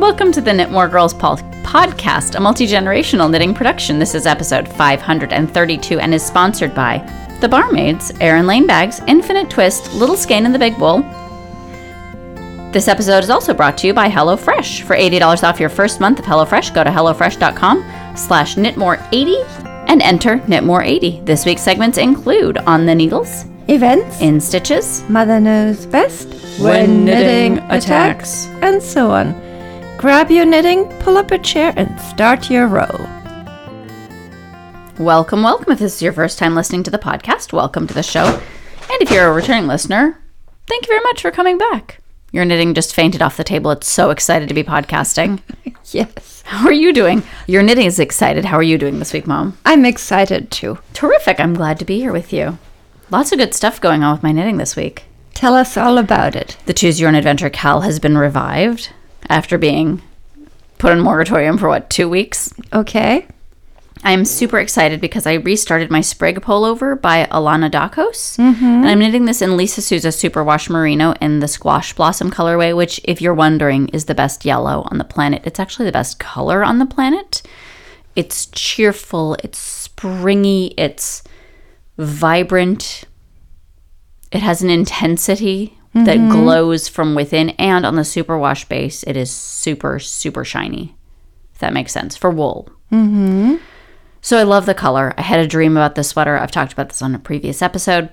Welcome to the Knit More Girls Pol- podcast, a multi generational knitting production. This is episode 532 and is sponsored by The Barmaids, Erin Lane Bags, Infinite Twist, Little Skein in the Big Bowl. This episode is also brought to you by HelloFresh. For $80 off your first month of HelloFresh, go to HelloFresh.com slash knitmore80 and enter knitmore80. This week's segments include On the Needles, events, In Stitches, Mother Knows Best, When Knitting Attacks. and so on. Grab your knitting, pull up a chair, and start your row. Welcome, welcome. If this is your first time listening to the podcast, welcome to the show. And if you're a returning listener, thank you very much for coming back. Your knitting just fainted off the table. It's so excited to be podcasting. Yes. How are you doing? Your knitting is excited. How are you doing this week, Mom? I'm excited too. Terrific. I'm glad to be here with you. Lots of good stuff going on with my knitting this week. Tell us all about it. The Choose Your Own Adventure KAL has been revived after being put on moratorium for what, two weeks? Okay. I'm super excited because I restarted my Sprig pullover by Alana Dakos. Mm-hmm. And I'm knitting this in Lisa Souza Superwash Merino in the Squash Blossom colorway, which, if you're wondering, is the best yellow on the planet. It's actually the best color on the planet. It's cheerful, it's springy, it's vibrant, it has an intensity that mm-hmm. glows from within. And on the Superwash base, it is super, super shiny, if that makes sense, for wool. Mm-hmm. So I love the color. I had a dream about this sweater. I've talked about this on a previous episode.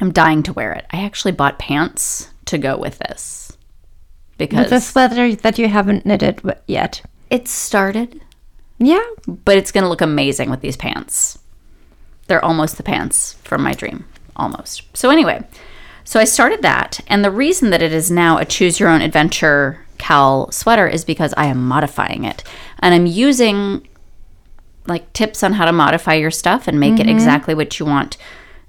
I'm dying to wear it. I actually bought pants to go with this because a sweater that you haven't knitted yet. it started, Yeah. but it's going to look amazing with these pants. They're almost the pants from my dream, almost. So anyway, so I started that, and the reason that it is now a choose your own adventure cowl sweater is because I am modifying it, and I'm using like tips on how to modify your stuff and make it mm-hmm. exactly what you want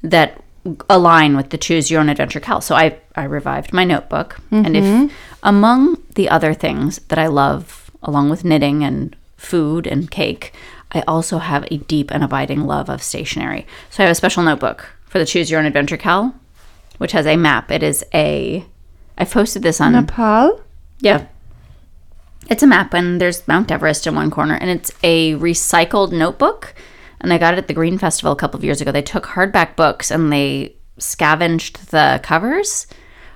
that align with the choose your own adventure cowl. So I I revived my notebook and if mm-hmm. among the other things that I love along with knitting and food and cake, I also have a deep and abiding love of stationery. So I have a special notebook for the choose your own adventure cowl which has a map. It is a I've posted this on Nepal. yeah. It's a map, and there's Mount Everest in one corner, and it's a recycled notebook. And I got it at the Green Festival a couple of years ago. They took hardback books and they scavenged the covers,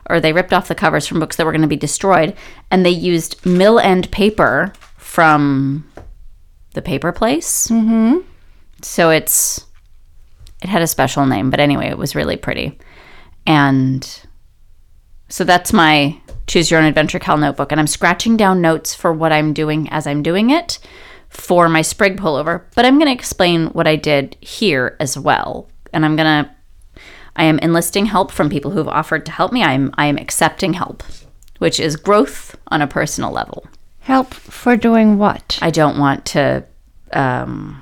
or they ripped off the covers from books that were going to be destroyed, and they used mill end paper from the paper place. Mm-hmm. So it's it had a special name, but anyway, it was really pretty. And so that's my Choose Your Own Adventure KAL notebook. And I'm scratching down notes for what I'm doing as I'm doing it for my sprig pullover. But I'm going to explain what I did here as well. And I'm going to, I am enlisting help from people who've offered to help me. I'm, I am accepting help, which is growth on a personal level. Help for doing what? I don't want to um,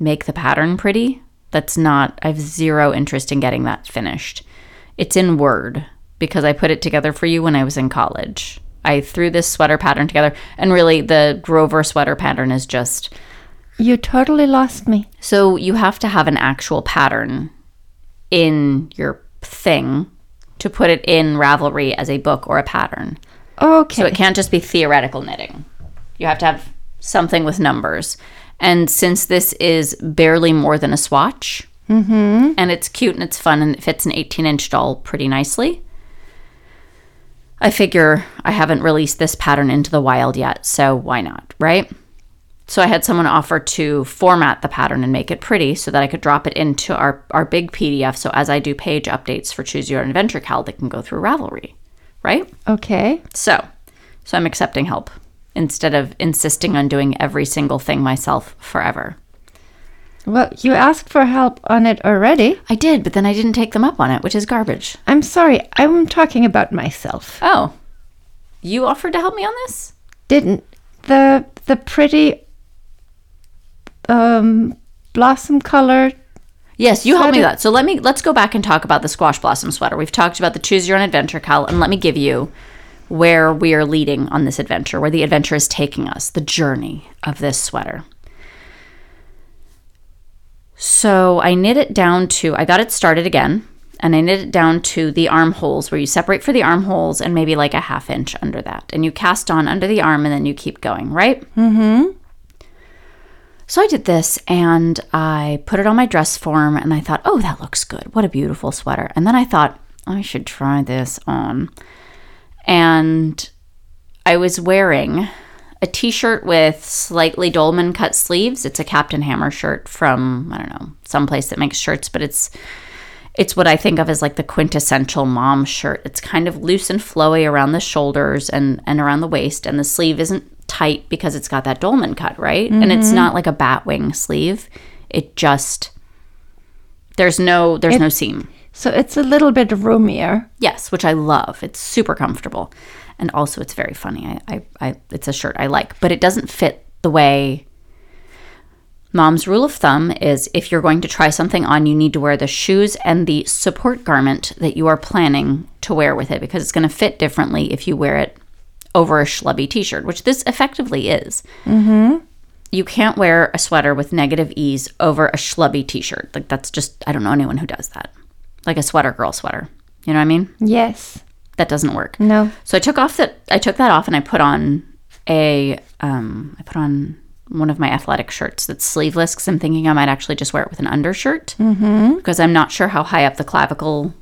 make the pattern pretty. That's not, I have zero interest in getting that finished. It's in Word because I put it together for you when I was in college. I threw this sweater pattern together, and really the Grover sweater pattern is just You totally lost me. so you have to have an actual pattern in your thing to put it in Ravelry as a book or a pattern. Okay. So it can't just be theoretical knitting. You have to have something with numbers. And since this is barely more than a swatch, Mm-hmm. and it's cute and it's fun and it fits an 18 inch doll pretty nicely, I figure I haven't released this pattern into the wild yet, so why not, right? So I had someone offer to format the pattern and make it pretty so that I could drop it into our, our big PDF. So as I do page updates for Choose Your Own Adventure KAL, they can go through Ravelry, right? okay. So, so I'm accepting help instead of insisting on doing every single thing myself forever. Well, you asked for help on it already. I did, but then I didn't take them up on it, which is garbage. I'm sorry. I'm talking about myself. Oh, you offered to help me on this? Didn't the the pretty um blossom color Yes, you helped me with that. So let me let's go back and talk about the squash blossom sweater. We've talked about the choose your own adventure, KAL, and let me give you where we are leading on this adventure, where the adventure is taking us, the journey of this sweater. So I knit it down to I got it started again and I knit it down to the armholes where you separate for the armholes and maybe like a half inch under that. And you cast on under the arm and then you keep going, right? Mm-hmm. So I did this and I put it on my dress form and I thought, oh, that looks good. What a beautiful sweater. And then I thought, I should try this on. And I was wearing a t shirt with slightly dolman cut sleeves. It's a Captain Hammer shirt from, I don't know, some place that makes shirts, but it's. It's what I think of as like the quintessential mom shirt. It's kind of loose and flowy around the shoulders and, and around the waist, and the sleeve isn't tight because it's got that dolman cut, right? And it's mm-hmm. not like a bat wing sleeve. It just there's no there's no seam. So it's a little bit roomier. Yes, which I love. It's super comfortable. And also it's very funny. I, I, I it's a shirt I like, but it doesn't fit the way Mom's rule of thumb is if you're going to try something on, you need to wear the shoes and the support garment that you are planning to wear with it because it's going to fit differently if you wear it over a schlubby t shirt, which this effectively is. Mm-hmm. You can't wear a sweater with negative ease over a schlubby t shirt. Like, that's just, I don't know anyone who does that. Like a sweater girl sweater. You know what I mean? Yes. That doesn't work. No. So I took off that I took that off and I put on a um I put on one of my athletic shirts that's sleeveless because I'm thinking I might actually just wear it with an undershirt mm-hmm. because I'm not sure how high up the clavicle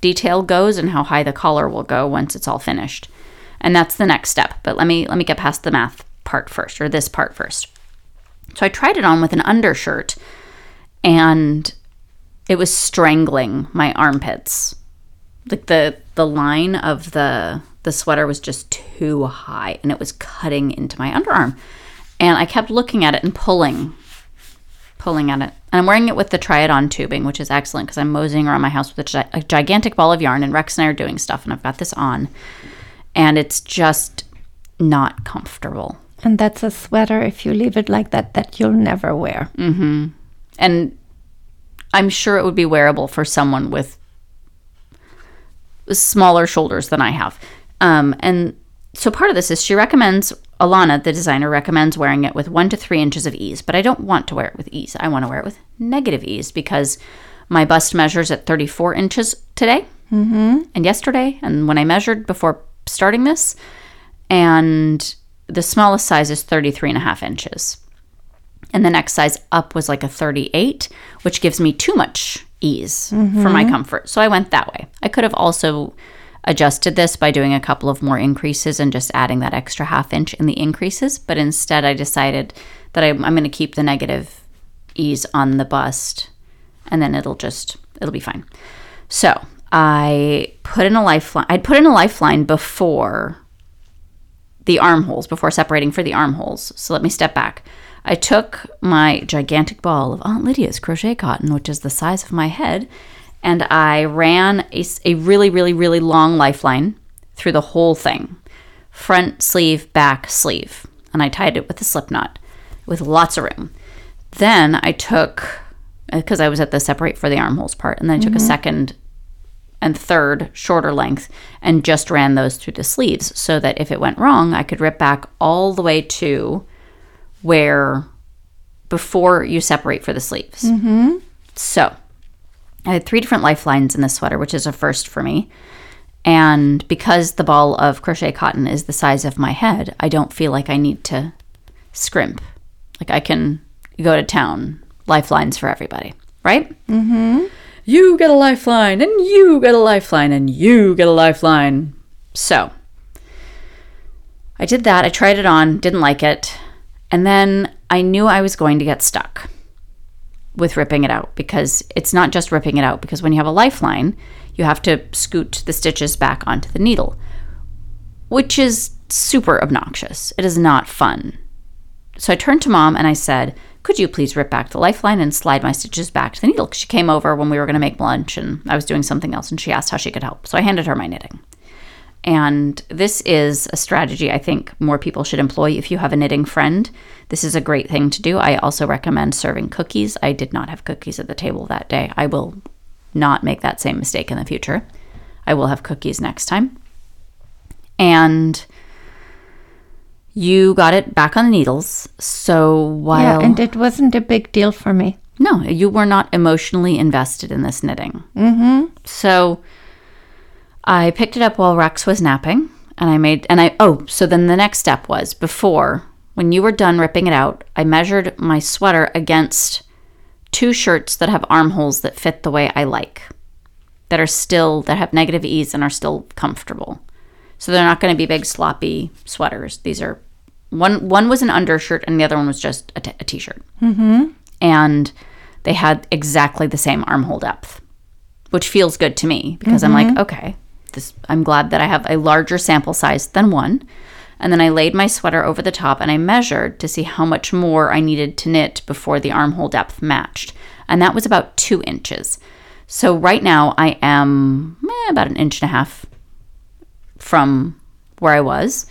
detail goes and how high the collar will go once it's all finished. And that's the next step. But let me let me get past the math part first or this part first. So I tried it on with an undershirt and it was strangling my armpits. Like the the line of the the sweater was just too high and it was cutting into my underarm. And I kept looking at it and pulling pulling at it. And I'm wearing it with the try it on tubing, which is excellent because I'm moseying around my house with a, gi- a gigantic ball of yarn and Rex and I are doing stuff and I've got this on. And it's just not comfortable. And that's a sweater, if you leave it like that, that you'll never wear. Mm-hmm. and I'm sure it would be wearable for someone with smaller shoulders than I have. Um, and so part of this is she recommends Alana, the designer, recommends wearing it with one to three inches of ease, but I don't want to wear it with ease. I want to wear it with negative ease because my bust measures at 34 inches today and yesterday, and when I measured before starting this, and the smallest size is 33 and a half inches and the next size up was like a 38 which gives me too much ease for my mm-hmm. comfort so i went that way i could have also adjusted this by doing a couple of more increases and just adding that extra half inch in the increases but instead i decided that I, i'm going to keep the negative ease on the bust and then it'll just it'll be fine so i put in a lifeline i'd put in a lifeline before the armholes before separating for the armholes. So let me step back. I took my gigantic ball of Aunt Lydia's crochet cotton, which is the size of my head, and I ran a, a really, really, really long lifeline through the whole thing front sleeve, back sleeve. And I tied it with a slip knot with lots of room. Then I took, uh, because I was at the separate for the armholes part, and then I took a mm-hmm. second and third shorter length and just ran those through the sleeves so that if it went wrong, I could rip back all the way to where before you separate for the sleeves. Mm-hmm. So I had three different lifelines in this sweater, which is a first for me. And because the ball of crochet cotton is the size of my head, I don't feel like I need to scrimp. Like I can go to town, lifelines for everybody, right? Mm-hmm. you get a lifeline, and you get a lifeline, and you get a lifeline. So I did that. I tried it on, didn't like it. And then I knew I was going to get stuck with ripping it out because it's not just ripping it out, because when you have a lifeline, you have to scoot the stitches back onto the needle, which is super obnoxious. It is not fun. So I turned to mom and I said, Could you please rip back the lifeline and slide my stitches back to the needle? She came over when we were going to make lunch and I was doing something else and she asked how she could help. So I handed her my knitting. And this is a strategy I think more people should employ if you have a knitting friend. This is a great thing to do. I also recommend serving cookies. I did not have cookies at the table that day. I will not make that same mistake in the future. I will have cookies next time. And you got it back on the needles. So while Yeah, and it wasn't a big deal for me. No, you were not emotionally invested in this knitting. Mm-hmm. So I picked it up while Rex was napping, and I made and I oh, so then the next step was before when you were done ripping it out, I measured my sweater against two shirts that have armholes that fit the way I like. That are still that have negative ease and are still comfortable. So they're not going to be big sloppy sweaters. These are one one was an undershirt and the other one was just a t- a t-shirt. Mm-hmm. And they had exactly the same armhole depth, which feels good to me because I'm like, okay, this I'm glad that I have a larger sample size than one. And then I laid my sweater over the top and I measured to see how much more I needed to knit before the armhole depth matched. And that was about two inches. So right now I am eh, about an inch and a half from where I was.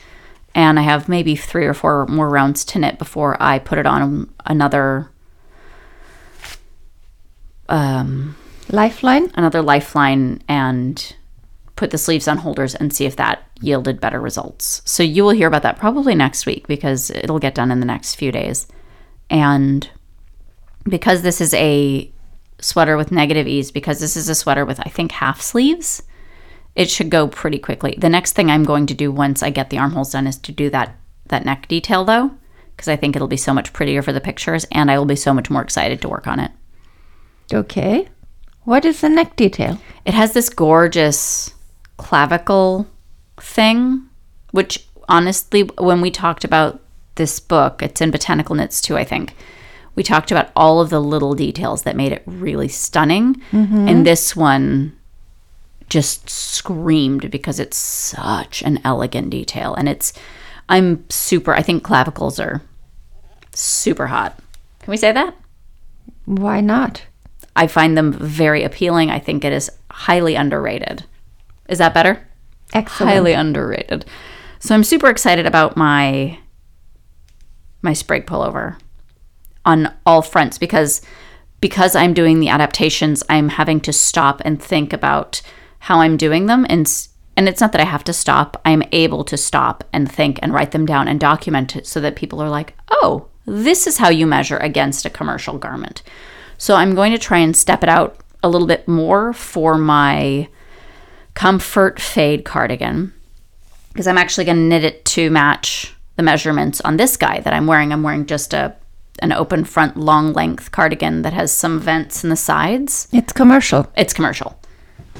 And I have maybe three or four more rounds to knit before I put it on another Lifeline? another lifeline and put the sleeves on holders and see if that yielded better results. So you will hear about that probably next week because it'll get done in the next few days. And because this is a sweater with negative ease, because this is a sweater with I think half sleeves, it should go pretty quickly. The next thing I'm going to do once I get the armholes done is to do that that neck detail though, because I think it'll be so much prettier for the pictures and I will be so much more excited to work on it. Okay. What is the neck detail? It has this gorgeous clavicle thing, which honestly, when we talked about this book, it's in Botanical Knits too, I think. We talked about all of the little details that made it really stunning. Mm-hmm. And this one just screamed because it's such an elegant detail. And it's, I'm super, I think clavicles are super hot. Can we say that? Why not? I find them very appealing. I think it is highly underrated. Is that better? Excellent. Highly underrated. So I'm super excited about my my Sprig pullover on all fronts because because I'm doing the adaptations, I'm having to stop and think about how I'm doing them and and it's not that I have to stop. I'm able to stop and think and write them down and document it so that people are like, "Oh, this is how you measure against a commercial garment." So I'm going to try and step it out a little bit more for my comfort fade cardigan because I'm actually going to knit it to match the measurements on this guy that I'm wearing. I'm wearing just a an open front long length cardigan that has some vents in the sides. It's commercial. It's commercial.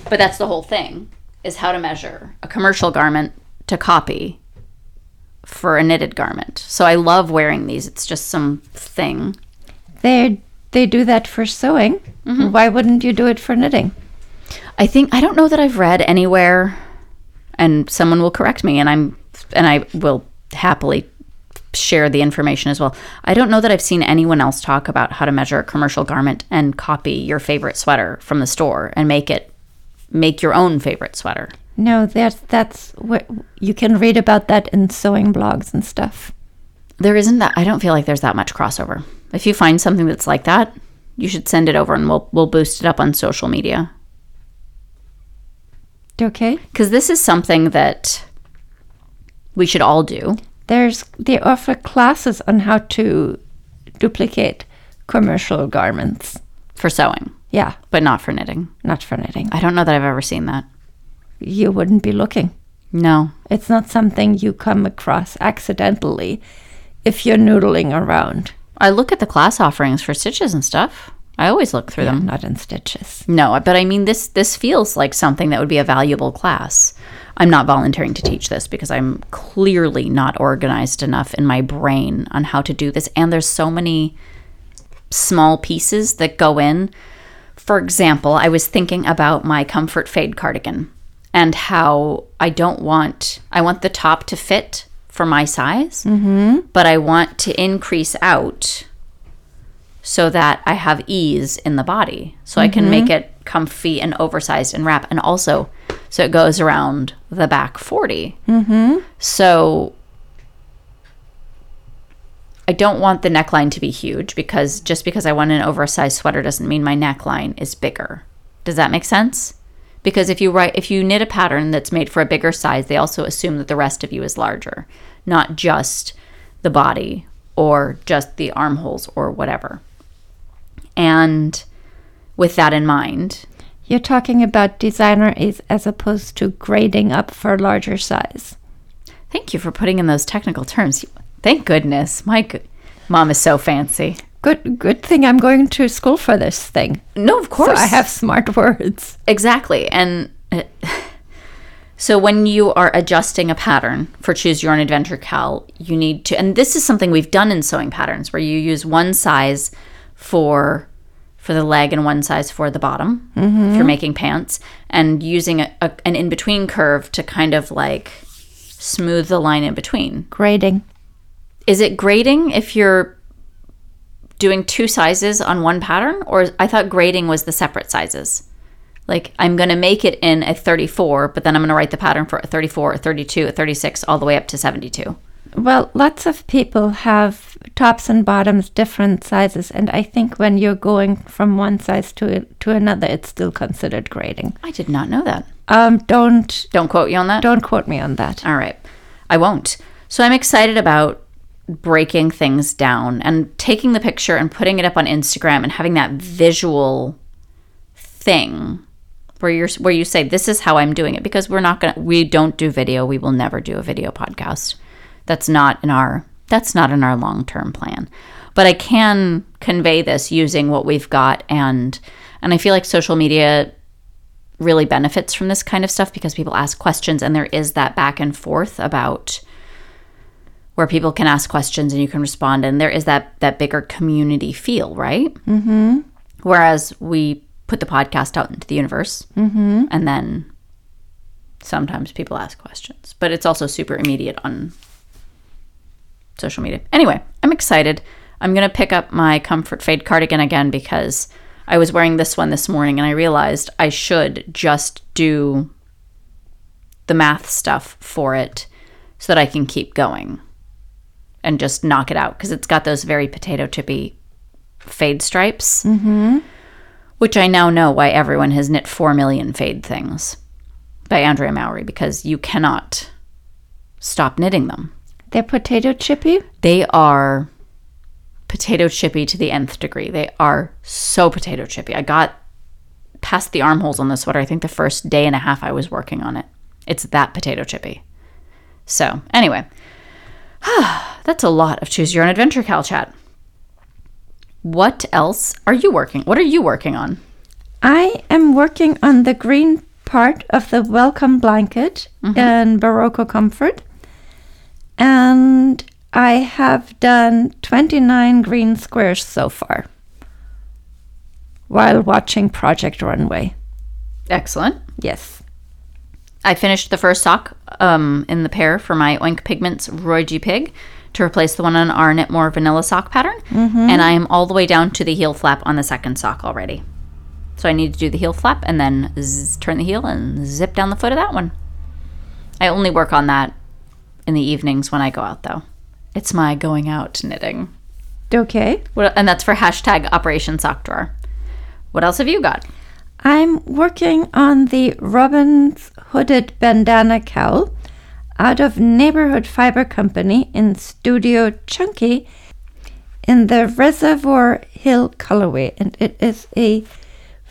But that's the whole thing is how to measure a commercial garment to copy for a knitted garment. So I love wearing these. It's just some thing. They they do that for sewing. Mm-hmm. Why wouldn't you do it for knitting? I think I don't know that I've read anywhere, and someone will correct me, and I'm and I will happily share the information as well. I don't know that I've seen anyone else talk about how to measure a commercial garment and copy your favorite sweater from the store and make it make your own favorite sweater. No, that's that's what you can read about that in sewing blogs and stuff. There isn't that I don't feel like there's that much crossover. If you find something that's like that, you should send it over and we'll we'll boost it up on social media. Okay. Cuz this is something that we should all do. There's they offer classes on how to duplicate commercial garments. for sewing, Yeah, but not for knitting. not for knitting. I don't know that I've ever seen that. You wouldn't be looking. No. It's not something you come across accidentally if you're noodling around. I look at the class offerings for stitches and stuff. I always look through Yeah, them. not in stitches. No, but I mean this this feels like something that would be a valuable class. I'm not volunteering to teach this because I'm clearly not organized enough in my brain on how to do this and there's so many small pieces that go in. For example, I was thinking about my comfort fade cardigan and how I don't want I want the top to fit for my size, mm-hmm. but I want to increase out so that I have ease in the body. So I can make it comfy and oversized and wrap. And also, so it goes around the back 40. Mm-hmm. So I don't want the neckline to be huge because just because I want an oversized sweater doesn't mean my neckline is bigger. Does that make sense? Because if you write if you knit a pattern that's made for a bigger size, they also assume that the rest of you is larger, not just the body or just the armholes or whatever. And with that in mind, You're talking about designer as, as opposed to grading up for larger size. thank you for putting in those technical terms. Thank goodness. My good, mom is so fancy. Good, good thing I'm going to school for this thing. No, of So course. I have smart words. Exactly. And uh, so when you are adjusting a pattern for Choose Your Own Adventure KAL, you need to, and this is something we've done in sewing patterns where you use one size for for the leg and one size for the bottom if you're mm-hmm. making pants and using a, a, an in-between curve to kind of like smooth the line in between. Grading. is it grading if you're doing two sizes on one pattern? Or i thought grading was the separate sizes. Like i'm going to make it in a 34 but then i'm going to write the pattern for a 34 a 32 a 36 all the way up to 72 Well, lots of people have tops and bottoms different sizes, and I think when you're going from one size to to another, it's still considered grading. i did not know that. Um, don't don't quote you on that? Don't quote me on that. all right. I won't. So i'm excited about breaking things down and taking the picture and putting it up on instagram and having that visual thing where you're where you say this is how I'm doing it because we're not going to we don't do video. We will never do a video podcast that's not in our that's not in our long-term plan but I can convey this using what we've got and and I feel like social media really benefits from this kind of stuff because people ask questions and there is that back and forth about where people can ask questions and you can respond and there is that that bigger community feel right mm-hmm. whereas we put the podcast out into the universe mm-hmm. and then sometimes people ask questions but it's also super immediate on social media anyway i'm excited i'm going to pick up my comfort fade cardigan again because i was wearing this one this morning and i realized i should just do the math stuff for it so that i can keep going and just knock it out because it's got those very potato chippy fade stripes, mm-hmm. which I now know why everyone has knit 4 million fade things by Andrea Mowry because you cannot stop knitting them. They're potato chippy. They are potato chippy to the nth degree. They are so potato chippy. I got past the armholes on the sweater, I think the first day and a half I was working on it. It's that potato chippy. So, anyway, that's a lot of choose your own adventure KAL chat. What else are you working? What are you working on? I am working on the green part of the welcome blanket mm-hmm. in Berroco Comfort. And I have done 29 green squares so far while watching Project Runway. Excellent. Yes. I finished the first sock um, in the pair for my Oink Pigments Roy G Pig to replace the one on our Knitmore vanilla sock pattern. And I am all the way down to the heel flap on the second sock already. So I need to do the heel flap and then zzz, turn the heel and zip down the foot of that one. I only work on that in the evenings when I go out, though. It's my going out knitting. Okay. What, and that's for hashtag Operation Sock Drawer. What else have you got? I'm working on the Robin's Hooded Bandana Cowl out of Neighborhood Fiber Company in Studio Chunky in the Reservoir Hill colorway, and it is a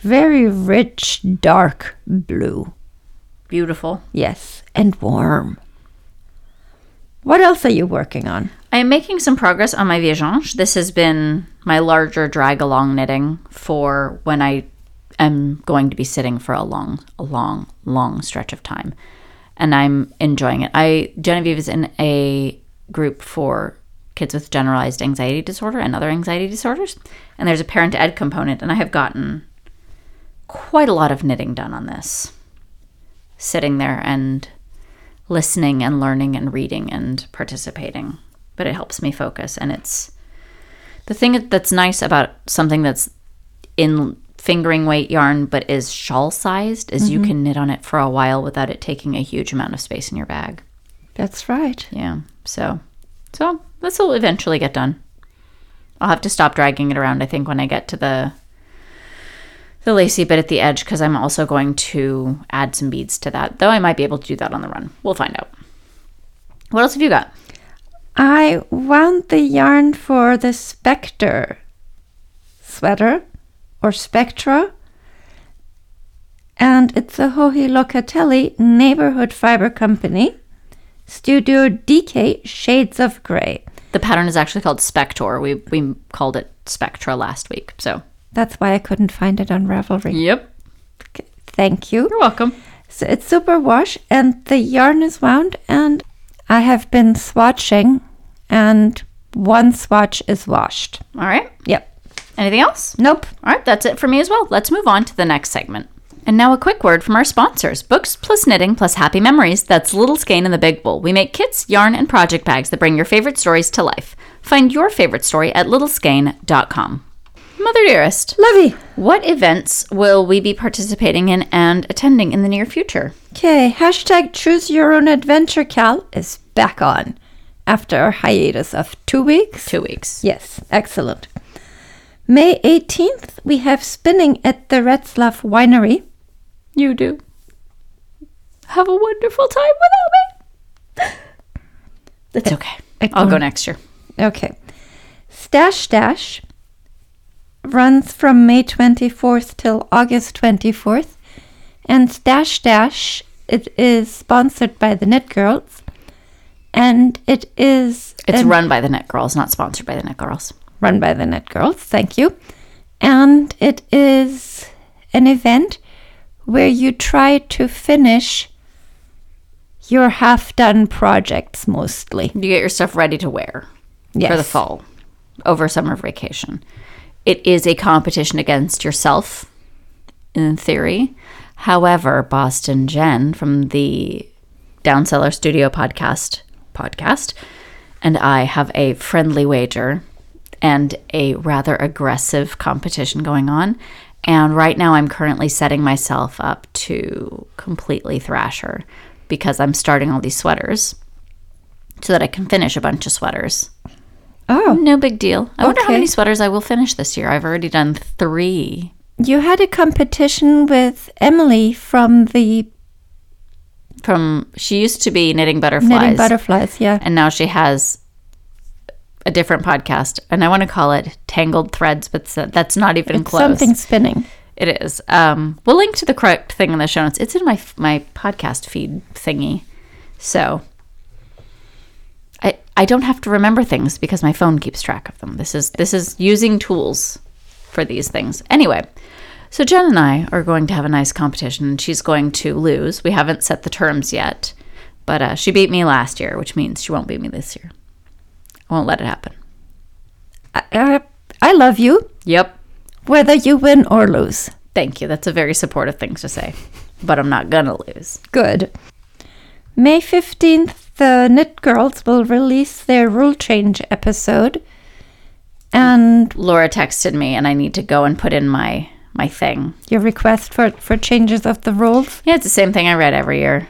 very rich dark blue. Beautiful. Yes, and warm. What else are you working on? I am making some progress on my Vierge. This has been my larger drag along knitting for when I am going to be sitting for a long, a long, long stretch of time. And I'm enjoying it. I Genevieve is in a group for kids with generalized anxiety disorder and other anxiety disorders. And there's a parent ed component, and I have gotten quite a lot of knitting done on this. Sitting there and listening and learning and reading and participating. But it helps me focus. And it's the thing that's nice about something that's in fingering weight yarn but is shawl sized is you mm-hmm. can knit on it for a while without it taking a huge amount of space in your bag. That's right. Yeah. So, so this will eventually get done. I'll have to stop dragging it around. I think when I get to the the lacy bit at the edge because I'm also going to add some beads to that. Though I might be able to do that on the run. We'll find out. What else have you got? I wound the yarn for the Spectre sweater or Spectra. And it's a Hohi Locatelli neighborhood fiber company. Studio DK Shades of Grey. The pattern is actually called Spector. We we called it Spectra last week. So That's why I couldn't find it on Ravelry. Yep. Okay, Thank you. You're welcome. So it's super wash and the yarn is wound and I have been swatching and one swatch is washed. All right. Yep. Anything else? Nope. All right, that's it for me as well. Let's move on to the next segment. And now a quick word from our sponsors Books plus knitting plus happy memories. That's Little Skein and the Big Bowl. We make kits, yarn, and project bags that bring your favorite stories to life. Find your favorite story at littleskein.com. Mother Dearest, Lovey. what events will we be participating in and attending in the near future? Okay, hashtag choose your own adventure KAL is back on after a hiatus of two weeks. Two weeks. Yes, excellent. May 18th, we have spinning at the Retzlaff Winery. You do. Have a wonderful time without me. It's okay. I'll go next year. Okay. Stash Dash runs from May 24th till August 24th. And Dash Dash, it is sponsored by the Knit Girls. And it is It's run by the Knit Girls, not sponsored by the Knit Girls. run by the Knit Girls. Thank you. And it is an event where you try to finish your half done projects mostly. You get your stuff ready to wear for the fall over summer vacation. It is a competition against yourself in theory. However, Boston Jen from the Downseller Studio podcast podcast and I have a friendly wager and a rather aggressive competition going on. And right now I'm currently setting myself up to completely thrash her because I'm starting all these sweaters so that I can finish a bunch of sweaters. Oh, No big deal. I wonder how many sweaters I will finish this year. I've already done three. you had a competition with Emily from the From she used to be knitting butterflies, Knitting Butterflies. Yeah. and now she has a different podcast, and I want to call it Tangled Threads, but that's not even It's close. something spinning. It is. Um, we'll link to the correct thing in the show notes. It's in my my podcast feed thingy, so I I don't have to remember things because my phone keeps track of them. This is this is using tools for these things. Anyway, so Jen and I are going to have a nice competition, and she's going to lose. We haven't set the terms yet, but uh, she beat me last year, which means she won't beat me this year. I won't let it happen. I, I, I love you, Yep. whether you win or lose. Thank you. That's a very supportive thing to say, but I'm not gonna lose. Good. May 15th, the Knit Girls will release their rule change episode. And Laura texted me and I need to go and put in my my thing. your request for, for changes of the rules, Yeah, it's the same thing I read every year.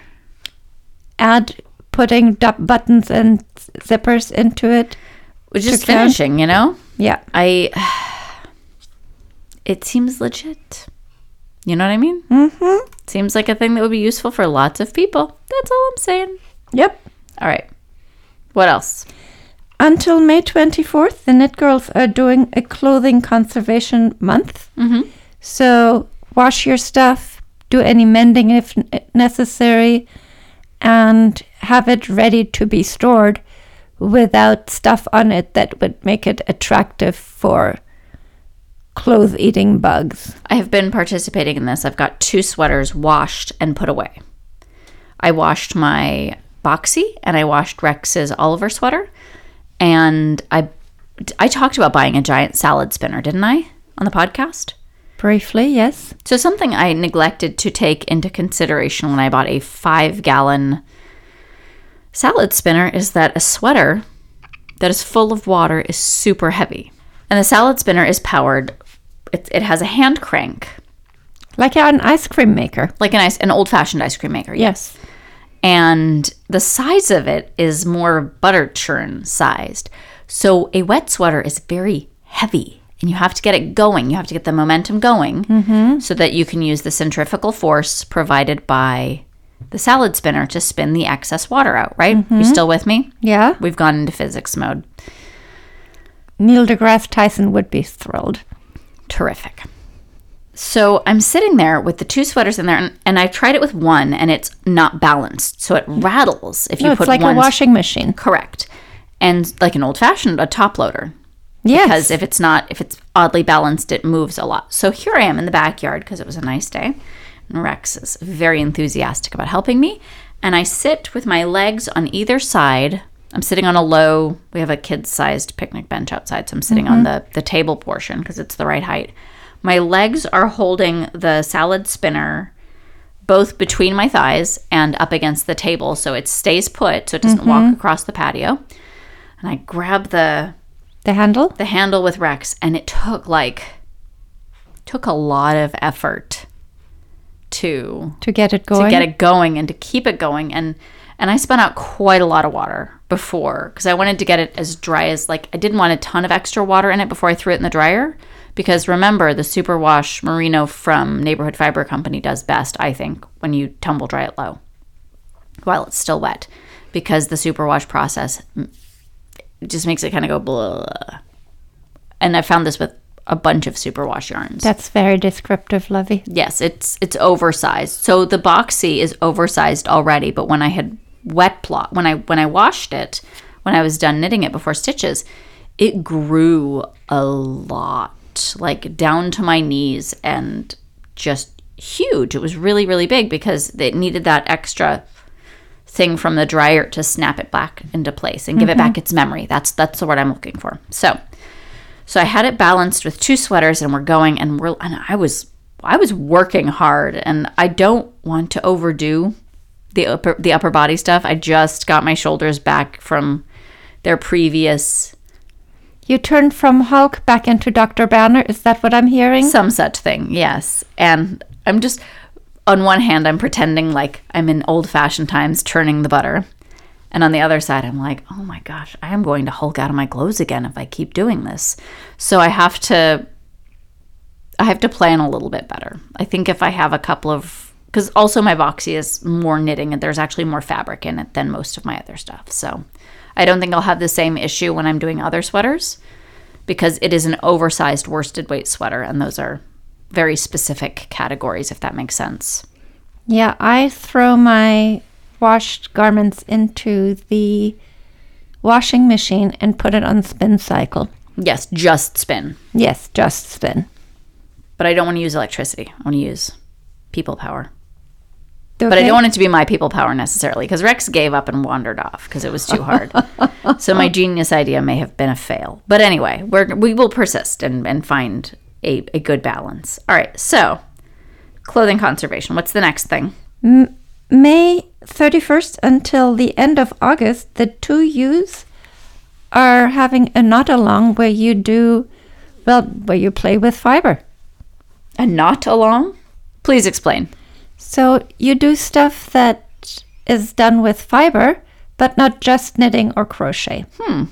add putting buttons and zippers into it. Which is To count. finishing, you know? Yeah. I it seems legit. You know what I mean? Mm-hmm. Seems like a thing that would be useful for lots of people. That's all I'm saying. Yep. All right. What else? Until May 24th, the Knit Girls are doing a clothing conservation month. Mm-hmm. So wash your stuff, do any mending if necessary, and have it ready to be stored without stuff on it that would make it attractive for clothes eating bugs. I have been participating in this. I've got two sweaters washed and put away. I washed my Boxy and I washed Rex's Oliver sweater. And I I talked about buying a giant salad spinner, didn't I? On the podcast? Briefly, yes. So something I neglected to take into consideration when I bought a 5 gallon salad spinner is that a sweater that is full of water is super heavy. And the salad spinner is powered it, it has a hand crank Like an ice cream maker. like an ice, an old fashioned ice cream maker. Yes. And the size of it is more butter churn sized. So a wet sweater is very heavy and you have to get it going. You have to get the momentum going mm-hmm. so that you can use the centrifugal force provided by the salad spinner to spin the excess water out, right? You mm-hmm. still with me? Yeah. We've gone into physics mode. Neil deGrasse Tyson would be thrilled. Terrific. So I'm sitting there with the two sweaters in there, and, and I tried it with one, and it's not balanced, so it rattles if you No, it's put like one. a washing machine. Correct, and like an old fashioned, a top loader. Yes. Because if it's not, if it's oddly balanced, it moves a lot. So here I am in the backyard because it was a nice day, and Rex is very enthusiastic about helping me, and I sit with my legs on either side. I'm sitting on a low. We have a kid-sized picnic bench outside, so I'm sitting on mm-hmm. the the table portion because it's the right height. My legs are holding the salad spinner both between my thighs and up against the table so it stays put so it doesn't walk mm-hmm. across the patio. And I grab the The handle? the handle with Rex and it took like took a lot of effort to To get it going. to get it going and to keep it going and and I spun out quite a lot of water before because I wanted to get it as dry as like I didn't want a ton of extra water in it before I threw it in the dryer because remember the superwash merino from neighborhood fiber company does best I think when you tumble dry it low while it's still wet because the superwash process just makes it kind of go blah and I found this with a bunch of superwash yarns That's very descriptive, Lovey. Yes, it's it's oversized. So the boxy is oversized already, but when I had wet plot when I when I washed it, when I was done knitting it before stitches, it grew a lot, like down to my knees and just huge. It was really really big because it needed that extra thing from the dryer to snap it back into place and give it back mm-hmm. its memory. That's that's the word I'm looking for. So so I had it balanced with two sweaters and we're going and we're and I was I was working hard and I don't want to overdo the upper the upper body stuff. I just got my shoulders back from their previous You turned from Hulk back into Dr. Banner. Is that what I'm hearing? some such thing. Yes. And I'm just on one hand I'm pretending like I'm in old fashioned times churning the butter. And on the other side, I'm like, oh my gosh, I am going to Hulk out of my clothes again if I keep doing this. So I have to, I have to plan a little bit better. I think if I have a couple of, because also my boxy is more knitting and there's actually more fabric in it than most of my other stuff. So I don't think I'll have the same issue when I'm doing other sweaters because it is an oversized worsted weight sweater and those are very specific categories, if that makes sense. Yeah, I throw my washed garments into the washing machine and put it on spin cycle. Yes, just spin. Yes, just spin. but I don't want to use electricity. I want to use people power. But I don't want it to be my people power necessarily because Rex gave up and wandered off because it was too hard. so my genius idea may have been a fail. But anyway, we're, we will persist and, and find a, a good balance. All right, so clothing conservation. What's the next thing? May 31st until the end of August, the two U's are having a knot along where you do, well, where you play with fiber. A knot along? Please explain. So you do stuff that is done with fiber, but not just knitting or crochet. Hmm.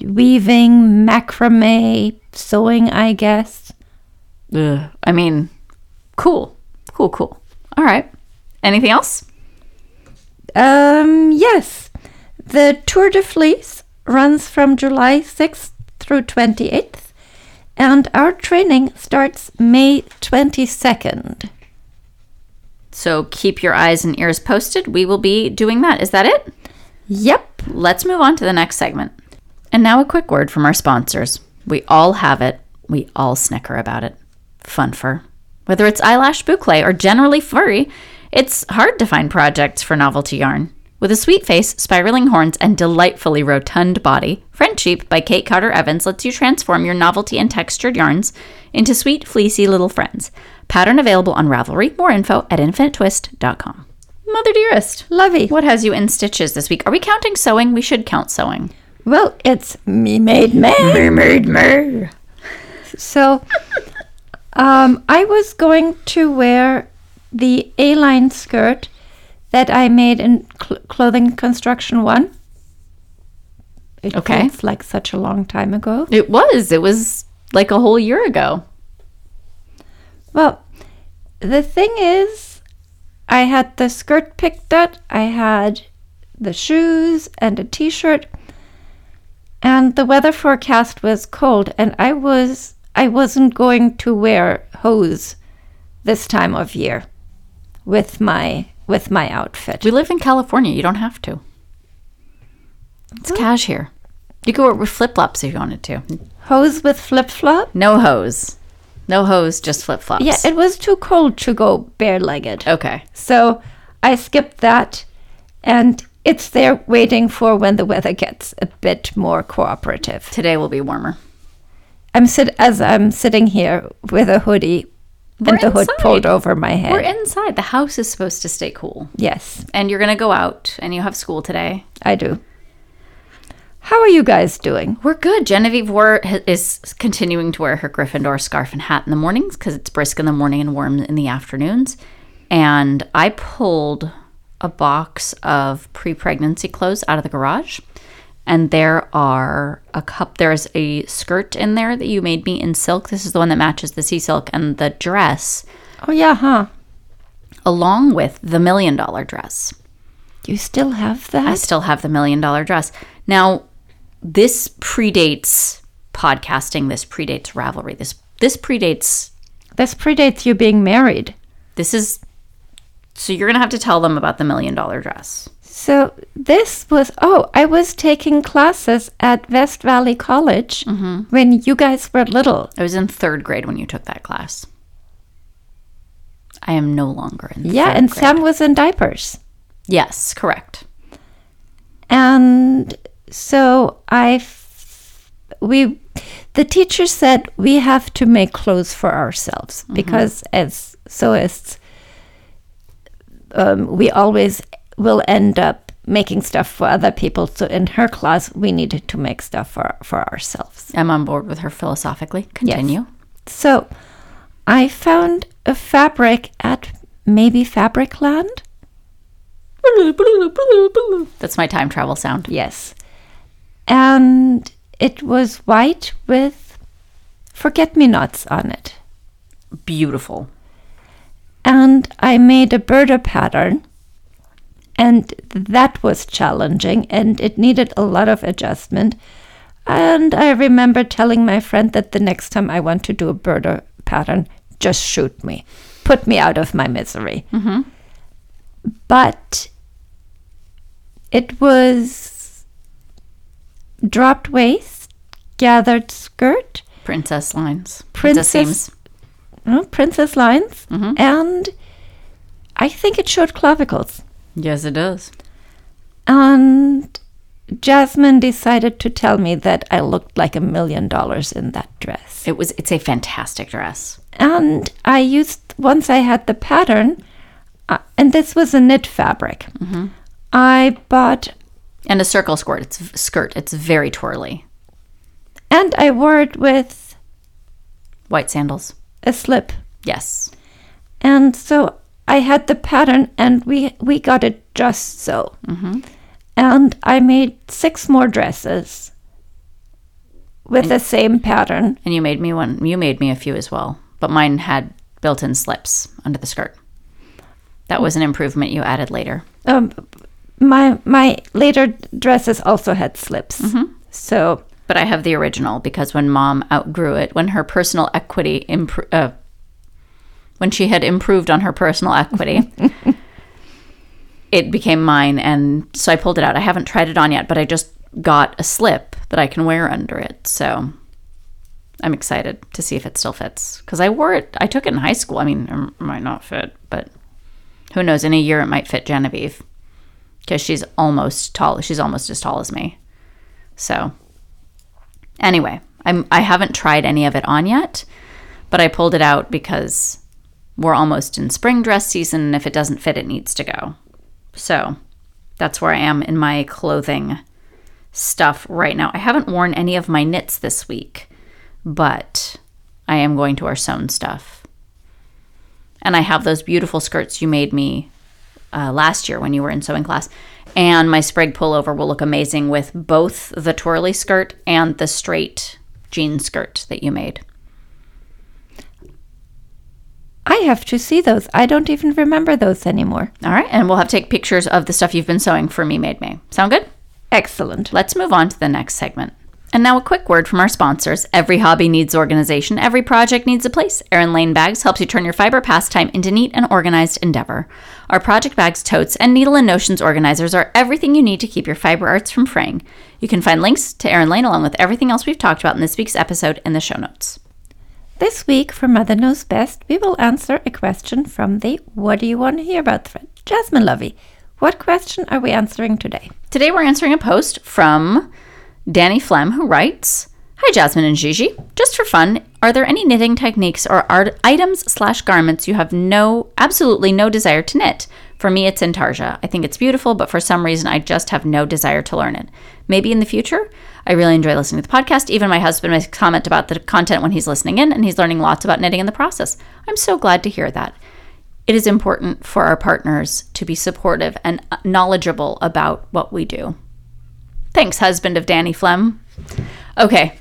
Weaving, macrame, sewing, I guess. Ugh. I mean, cool. Cool, cool. All right. Anything else? Um, yes. The Tour de Fleece runs from July 6th through 28th, and our training starts May 22nd. So keep your eyes and ears posted. We will be doing that. Is that it? Yep. Let's move on to the next segment. And now a quick word from our sponsors. We all have it. We all snicker about it. Fun fur. Whether it's eyelash boucle or generally furry, it's hard to find projects for novelty yarn. With a sweet face, spiraling horns, and delightfully rotund body, French Sheep by Kate Carter Evans lets you transform your novelty and textured yarns into sweet, fleecy little friends. Pattern available on Ravelry. More info at infinitewist.com. Mother dearest, Lovey. what has you in stitches this week? Are we counting sewing? We should count sewing. Well, it's me made me. Me made me. So, um, I was going to wear the A-line skirt that I made in cl- Clothing Construction One. It Okay. feels like such a long time ago. It was. It was like a whole year ago. Well, the thing is, I had the skirt picked out, I had the shoes and a t shirt, and the weather forecast was cold, and I was I wasn't going to wear hose this time of year with my with my outfit. We live in California. You don't have to. It's cash here. You could wear with flip flops if you wanted to. Hose with flip flop? No hose. No hose, just flip flops. Yeah, it was too cold to go bare legged. okay. So I skipped that and it's there waiting for when the weather gets a bit more cooperative. Today will be warmer. I'm sit as I'm sitting here with a hoodie We're and the hood pulled over my head. We're inside. The house is supposed to stay cool. yes, And you're going to go out and you have school today. I do. How are you guys doing? We're good. Genevieve wore, is continuing to wear her Gryffindor scarf and hat in the mornings because it's brisk in the morning and warm in the afternoons. And I pulled a box of pre pregnancy clothes out of the garage. And there are a cup, there's a skirt in there that you made me in silk. This is the one that matches the sea silk and the dress, Oh yeah, huh? along with the million dollar dress. You still have that? I still have the million dollar dress. Now, this predates podcasting. This predates Ravelry. This this predates. This predates you being married. This is. So you're gonna have to tell them about the million dollar dress. So this was oh, I was taking classes at West Valley College mm-hmm. when you guys were little. I was in third grade when you took that class. I am no longer in. Yeah, and grade. Sam was in diapers. Yes, correct. And so I f- we the teacher said we have to make clothes for ourselves because as as um, we always will end up making stuff for other people. So in her class, we needed to make stuff for for ourselves. I'm on board with her philosophically. Continue. So I found a fabric at maybe Fabricland. That's my time travel sound. Yes. And it was white with forget me nots on it. Beautiful. And I made a Burda pattern. And that was challenging and it needed a lot of adjustment. And I remember telling my friend that the next time I want to do a Burda pattern, just shoot me, put me out of my misery. Mm-hmm. But it was dropped waist, gathered skirt, Princess lines. Princess- seams. uh, princess lines, and I think it showed clavicles. Yes, it does. And Jasmine decided to tell me that I looked like a million dollars in that dress. It was. It's a fantastic dress. And I used, once I had the pattern, uh, and this was a knit fabric, I bought, And a circle skirt. It's skirt. It's very twirly. and I wore it with White sandals. a slip. Yes. And so I had the pattern, and we, we got it just so. And I made six more dresses with the same pattern. And you made me one. You made me a few as well. But mine had built-in slips under the skirt. That was an improvement you added later. um, my my later dresses also had slips. So But I have the original because when mom outgrew it, when her personal equity impro- uh, when she had improved on her personal equity, it became mine. And so I pulled it out. I haven't tried it on yet, but I just got a slip that I can wear under it. So I'm excited to see if it still fits because I wore it. I took it in high school. I mean, it might not fit, but who knows? In a year, it might fit Genevieve because she's almost tall. She's almost as tall as me. So anyway, I'm I haven't tried any of it on yet, but I pulled it out because we're almost in spring dress season and if it doesn't fit it needs to go. So, that's where I am in my clothing stuff right now. I haven't worn any of my knits this week, but I am going to wear sewn stuff. And I have those beautiful skirts you made me uh, last year when you were in sewing class. And my sprig pullover will look amazing with both the twirly skirt and the straight jean skirt that you made. I have to see those. I don't even remember those anymore. All right, and we'll have to take pictures of the stuff you've been sewing for Me Made May. Sound good? Excellent. Let's move on to the next segment. And now a quick word from our sponsors. Every hobby needs organization. Every project needs a place. Erin Lane Bags helps you turn your fiber pastime into neat and organized endeavor. Our project bags, totes, and needle and notions organizers are everything you need to keep your fiber arts from fraying. You can find links to Erin Lane along with everything else we've talked about in this week's episode in the show notes. This week, for Mother Knows Best, we will answer a question from the What Do You Want to Hear About thread. Jasmine Lovey, what question are we answering today? Today we're answering a post from Danny Flem who writes, Hi Jasmine and Gigi. Just for fun, are there any knitting techniques or art items slash garments you have no absolutely no desire to knit? For me, it's intarsia. I think it's beautiful, but for some reason, I just have no desire to learn it. Maybe in the future. I really enjoy listening to the podcast. Even my husband makes comment about the content when he's listening in, and he's learning lots about knitting in the process. I'm so glad to hear that. It is important for our partners to be supportive and uh, knowledgeable about what we do. Thanks, husband of Danny Flem. Okay,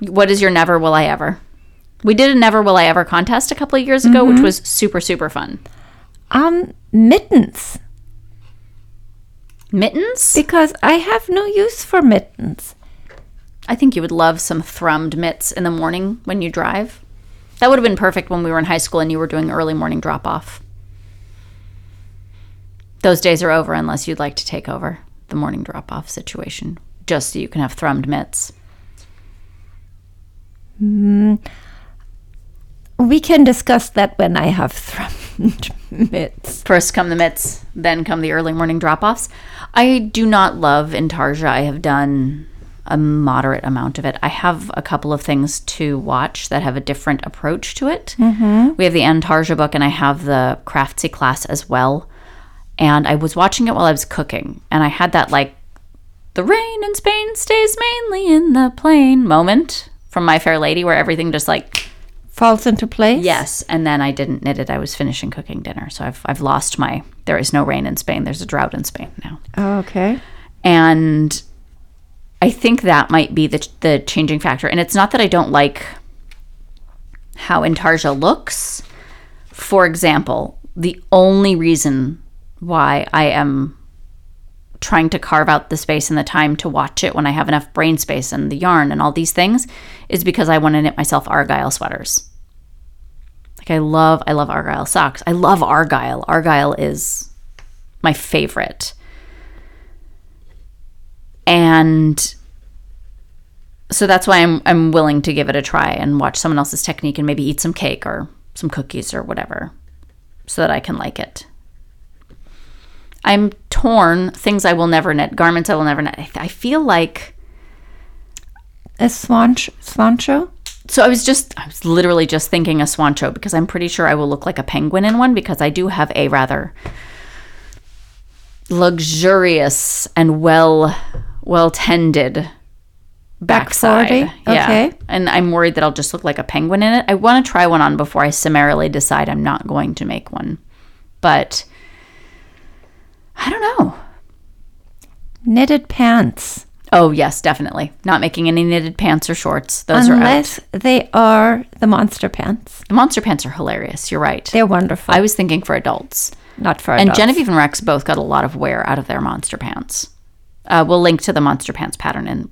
what is your never will I ever? We did a never will I ever contest a couple of years ago, which was super, super fun. Um, mittens, Mittens? because I have no use for mittens. I think you would love some thrummed mitts in the morning when you drive. That would have been perfect when we were in high school and you were doing early morning drop off. Those days are over unless you'd like to take over the morning drop off situation, just so you can have thrummed mitts. We can discuss that when I have thrummed mitts. First come the mitts, then come the early morning drop offs. I do not love Intarsia. I have done a moderate amount of it. I have a couple of things to watch that have a different approach to it. Mm-hmm. We have the Intarsia book, and I have the Craftsy class as well. And I was watching it while I was cooking, and I had that like, the rain in Spain stays mainly in the plain moment from My Fair Lady, where everything just like Falls into place? Yes, and then I didn't knit it. I was finishing cooking dinner, so I've I've lost my. There is no rain in Spain. There's a drought in Spain now, Oh, okay. and I think that might be the the changing factor. And it's not that I don't like how Intarsia looks. For example, the only reason why I am trying to carve out the space and the time to watch it when I have enough brain space and the yarn and all these things is because I want to knit myself Argyle sweaters. Like I love I love Argyle socks. I love Argyle. Argyle is my favorite. And so that's why I'm I'm willing to give it a try and watch someone else's technique and maybe eat some cake or some cookies or whatever so that I can like it. I'm torn. Things I will never knit, garments I will never knit. I, I feel like A swan, sh- swan show? so. I was just, I was literally just thinking a swancho because I'm pretty sure I will look like a penguin in one because I do have a rather luxurious and well, well tended backside. 40? Yeah. Okay. And I'm worried that I'll just look like a penguin in it. I want to try one on before I summarily decide I'm not going to make one. But I don't know. Knitted pants. Oh, yes, definitely. Not making any knitted pants or shorts. Those are out. Unless they are the monster pants. The monster pants are hilarious. You're right. They're wonderful. I was thinking for adults. Not for And. Genevieve and Rex both got a lot of wear out of their monster pants. Uh, we'll link to the monster pants pattern in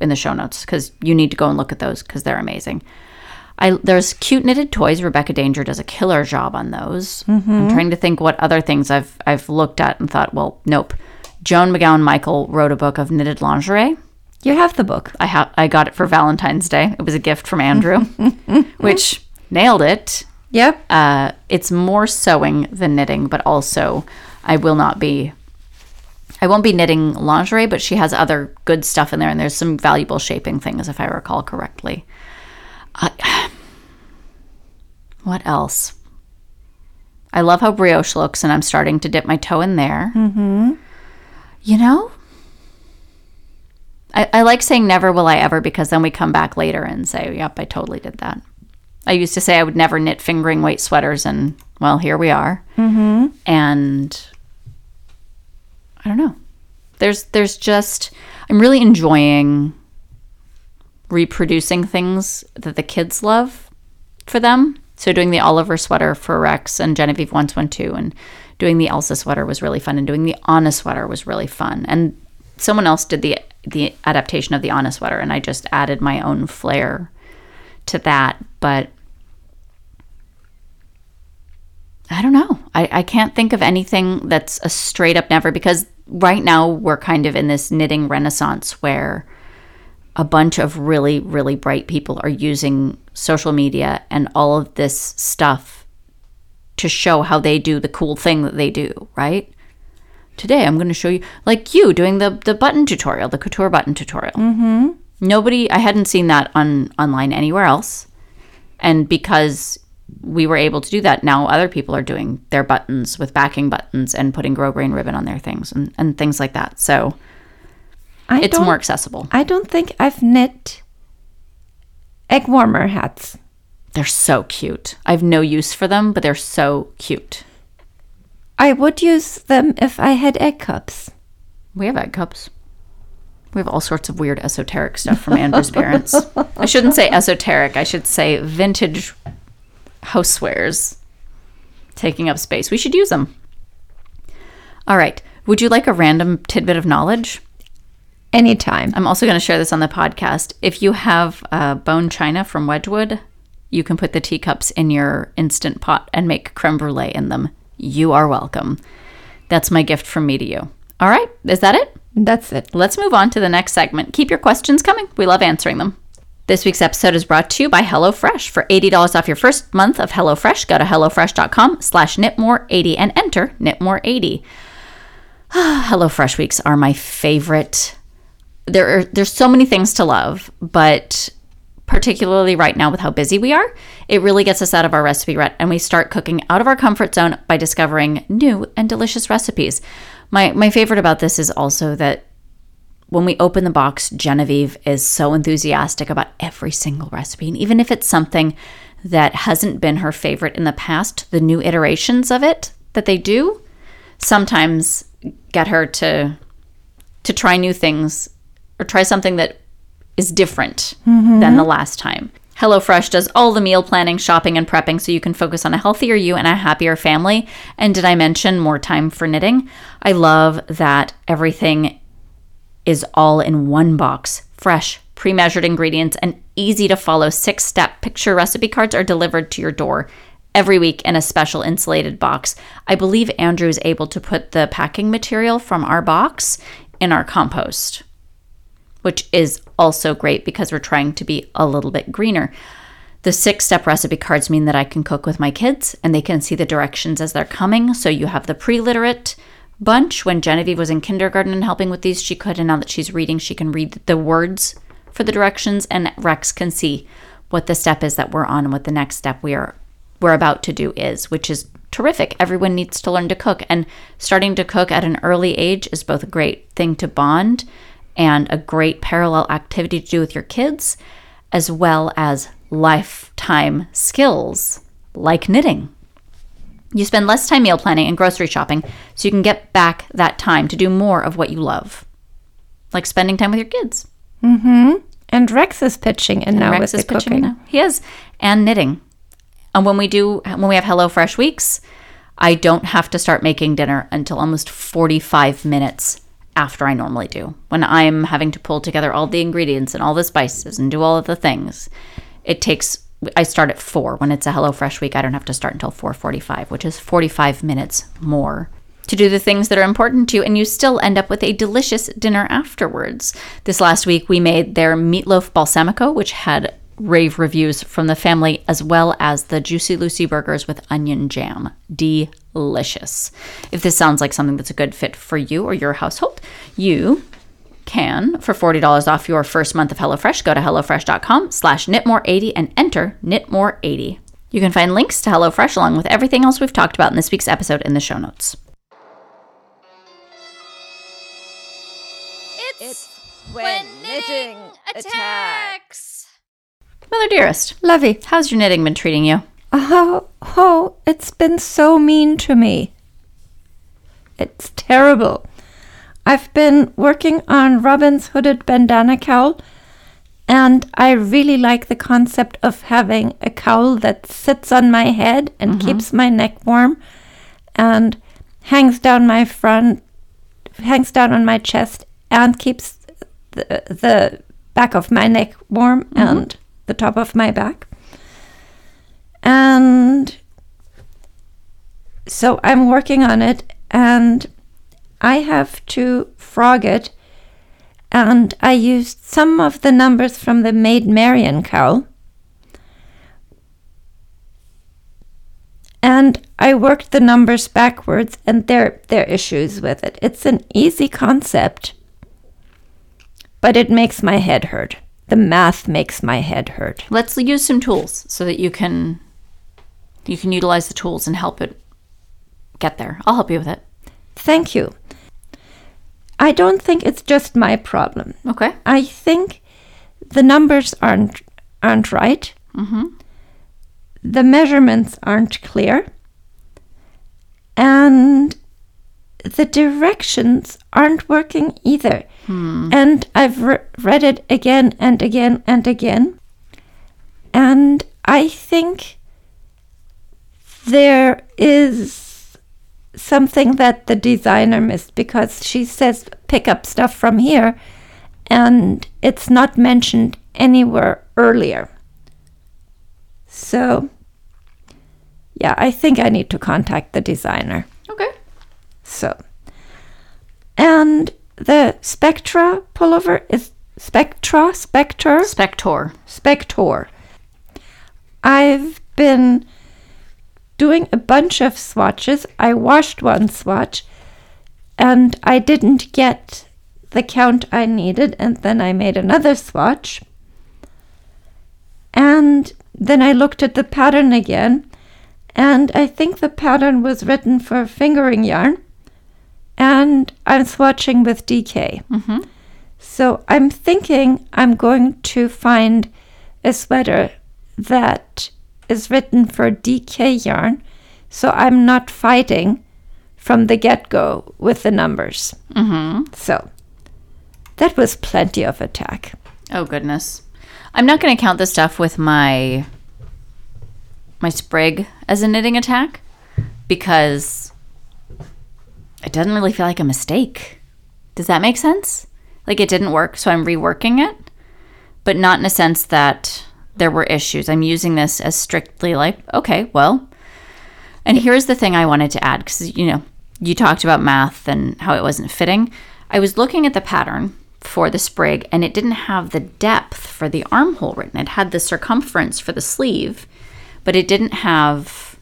in the show notes because you need to go and look at those because they're amazing. I there's cute knitted toys. Rebecca Danger does a killer job on those. I'm trying to think what other things I've I've looked at and thought, well, nope. Joan McGowan Michael wrote a book of knitted lingerie. You have the book. I ha- I got it for Valentine's Day. It was a gift from Andrew, which nailed it. Yep. Uh, it's more sewing than knitting, but also I will not be. I won't be knitting lingerie, but she has other good stuff in there, and there's some valuable shaping things, if I recall correctly. I, what else? I love how brioche looks, and I'm starting to dip my toe in there. Mm-hmm. You know, I, I like saying never will I ever because then we come back later and say, yep, I totally did that. I used to say I would never knit fingering weight sweaters, and well, here we are. Mm-hmm. And I don't know. There's there's just I'm really enjoying reproducing things that the kids love for them. So doing the Oliver sweater for Rex and Genevieve once one two, and doing the Elsa sweater was really fun, and doing the Anna sweater was really fun. And someone else did the the adaptation of the Anna sweater, and I just added my own flair to that. But I don't know. I, I can't think of anything that's a straight up never because right now we're kind of in this knitting renaissance where a bunch of really, really bright people are using social media and all of this stuff to show how they do the cool thing that they do, right? Today I'm going to show you, like you doing the, the button tutorial, the couture button tutorial. Mm-hmm. Nobody, I hadn't seen that on online anywhere else. And because we were able to do that, now other people are doing their buttons with backing buttons and putting grosgrain ribbon on their things and, and things like that. So I it's more accessible. I don't think I've knit egg warmer hats. They're so cute. I have no use for them, but they're so cute. I would use them if I had egg cups. We have egg cups. We have all sorts of weird esoteric stuff from Andrew's parents. I shouldn't say esoteric. I should say vintage housewares taking up space. We should use them. All right. Would you like a random tidbit of knowledge? Anytime. I'm also going to share this on the podcast. If you have uh, bone china from Wedgwood, you can put the teacups in your instant pot and make creme brulee in them. You are welcome. That's my gift from me to you. All right. Is that it? That's it. Let's move on to the next segment. Keep your questions coming. We love answering them. This week's episode is brought to you by HelloFresh. For $80 off your first month of HelloFresh, go to HelloFresh.com slash knitmore80 and enter knitmore80. HelloFresh weeks are my favorite. There are there's so many things to love, but particularly right now with how busy we are, it really gets us out of our recipe rut and we start cooking out of our comfort zone by discovering new and delicious recipes. My my favorite about this is also that when we open the box, Genevieve is so enthusiastic about every single recipe. And even if it's something that hasn't been her favorite in the past, the new iterations of it that they do sometimes get her to to try new things or try something that is different than the last time. HelloFresh does all the meal planning, shopping, and prepping so you can focus on a healthier you and a happier family. And did I mention more time for knitting? I love that everything is all in one box. Fresh, pre measured ingredients, and easy to follow six step picture recipe cards are delivered to your door every week in a special insulated box. I believe Andrew is able to put the packing material from our box in our compost, which is also great because we're trying to be a little bit greener. The six step recipe cards mean that I can cook with my kids and they can see the directions as they're coming. So you have the pre literate bunch. When Genevieve was in kindergarten and helping with these, she could. And now that she's reading, she can read the words for the directions. And Rex can see what the step is that we're on and what the next step we are we're about to do is, which is terrific. Everyone needs to learn to cook. And starting to cook at an early age is both a great thing to bond and a great parallel activity to do with your kids, as well as lifetime skills like knitting. You spend less time meal planning and grocery shopping so you can get back that time to do more of what you love, like spending time with your kids. Mm-hmm. And Rex is pitching in now Rex with is the pitching cooking. now. He is, and knitting. And when we do, when we have Hello Fresh weeks, I don't have to start making dinner until almost 45 minutes after I normally do. When I'm having to pull together all the ingredients and all the spices and do all of the things, it takes. I start at four. When it's a Hello Fresh week, I don't have to start until 4:45, which is 45 minutes more to do the things that are important to you, and you still end up with a delicious dinner afterwards. This last week, we made their meatloaf balsamico, which had rave reviews from the family, as well as the Juicy Lucy burgers with onion jam. Delicious. If this sounds like something that's a good fit for you or your household, you can, for $40 off your first month of HelloFresh, go to HelloFresh.com slash knitmore80 and enter knitmore80. You can find links to HelloFresh along with everything else we've talked about in this week's episode in the show notes. It's, when knitting attacks. Mother dearest, Lovey. how's your knitting been treating you? Oh, oh, it's been so mean to me. It's terrible. I've been working on Robin's hooded bandana cowl, and I really like the concept of having a cowl that sits on my head and mm-hmm. keeps my neck warm and hangs down my front, hangs down on my chest and keeps the, the back of my neck warm mm-hmm. and the top of my back. And so I'm working on it and I have to frog it. And I used some of the numbers from the Maid Marian cowl. And I worked the numbers backwards, and there, there are issues with it. It's an easy concept, but it makes my head hurt. The math makes my head hurt. Let's use some tools so that you can you can utilize the tools and help it get there. I'll help you with it. Thank you. I don't think it's just my problem. Okay. I think the numbers aren't aren't right. The measurements aren't clear, and the directions aren't working either. Hmm. And I've re- read it again and again and again, and I think there is something that the designer missed because she says pick up stuff from here and it's not mentioned anywhere earlier. So, yeah, I think I need to contact the designer. Okay. So, and the Spectra pullover is Spectra, Spectre, Spector. Spector. I've been doing a bunch of swatches. I washed one swatch and I didn't get the count I needed, and then I made another swatch. And then I looked at the pattern again, and I think the pattern was written for fingering yarn, and I'm swatching with DK. Mm-hmm. So I'm thinking I'm going to find a sweater that is written for DK yarn, so I'm not fighting from the get go with the numbers. Mm-hmm. So that was plenty of attack. Oh goodness. I'm not going to count the stuff with my my sprig as a knitting attack because it doesn't really feel like a mistake. Does that make sense? Like it didn't work, so I'm reworking it, but not in a sense that there were issues. I'm using this as strictly like, okay, well, and here's the thing I wanted to add because, you know, you talked about math and how it wasn't fitting. I was looking at the pattern for the sprig and it didn't have the depth for the armhole written. It had the circumference for the sleeve, but it didn't have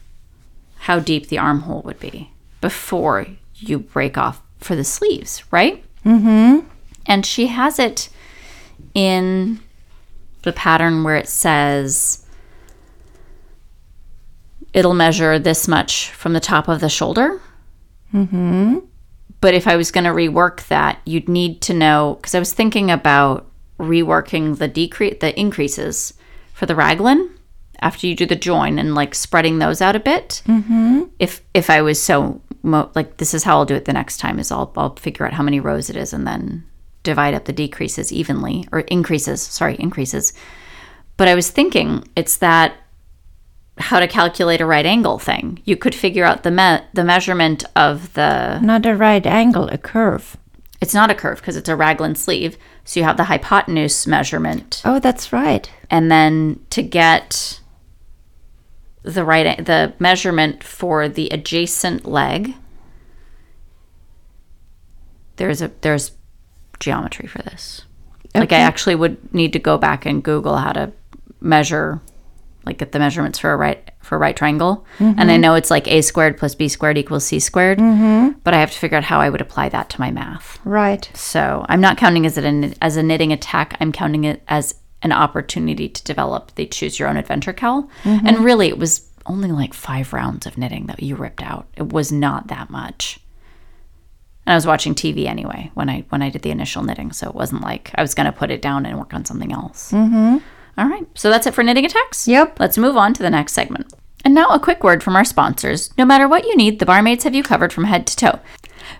how deep the armhole would be before you break off for the sleeves, right? Mm-hmm. And she has it in the pattern where it says it'll measure this much from the top of the shoulder. Mm-hmm. But if I was going to rework that, you'd need to know because I was thinking about reworking the decrease, the increases for the raglan after you do the join and like spreading those out a bit. Mm-hmm. If if I was so mo- like this is how I'll do it the next time is I'll I'll figure out how many rows it is and then divide up the decreases evenly or increases. Sorry, increases. But I was thinking it's that how to calculate a right angle thing. You could figure out the me- the measurement of the Not a right angle, a curve. it's not a curve because it's a raglan sleeve. So you have the hypotenuse measurement Oh, that's right. and then to get the right the measurement for the adjacent leg there's a there's geometry for this. Like I actually would need to go back and Google how to measure like get the measurements for a right for a right triangle. And I mm-hmm. know it's like a squared plus b squared equals c squared, mm-hmm. but I have to figure out how I would apply that to my math. Right. So I'm not counting as it an, as a knitting attack. I'm counting it as an opportunity to develop the choose your own adventure cowl. Mm-hmm. And really, it was only like five rounds of knitting that you ripped out. It was not that much. And I was watching TV anyway when I when I did the initial knitting, so it wasn't like I was going to put it down and work on something else. Mm-hmm. right, so that's it for knitting attacks. Yep. Let's move on to the next segment. And now a quick word from our sponsors. No matter what you need, the barmaids have you covered from head to toe.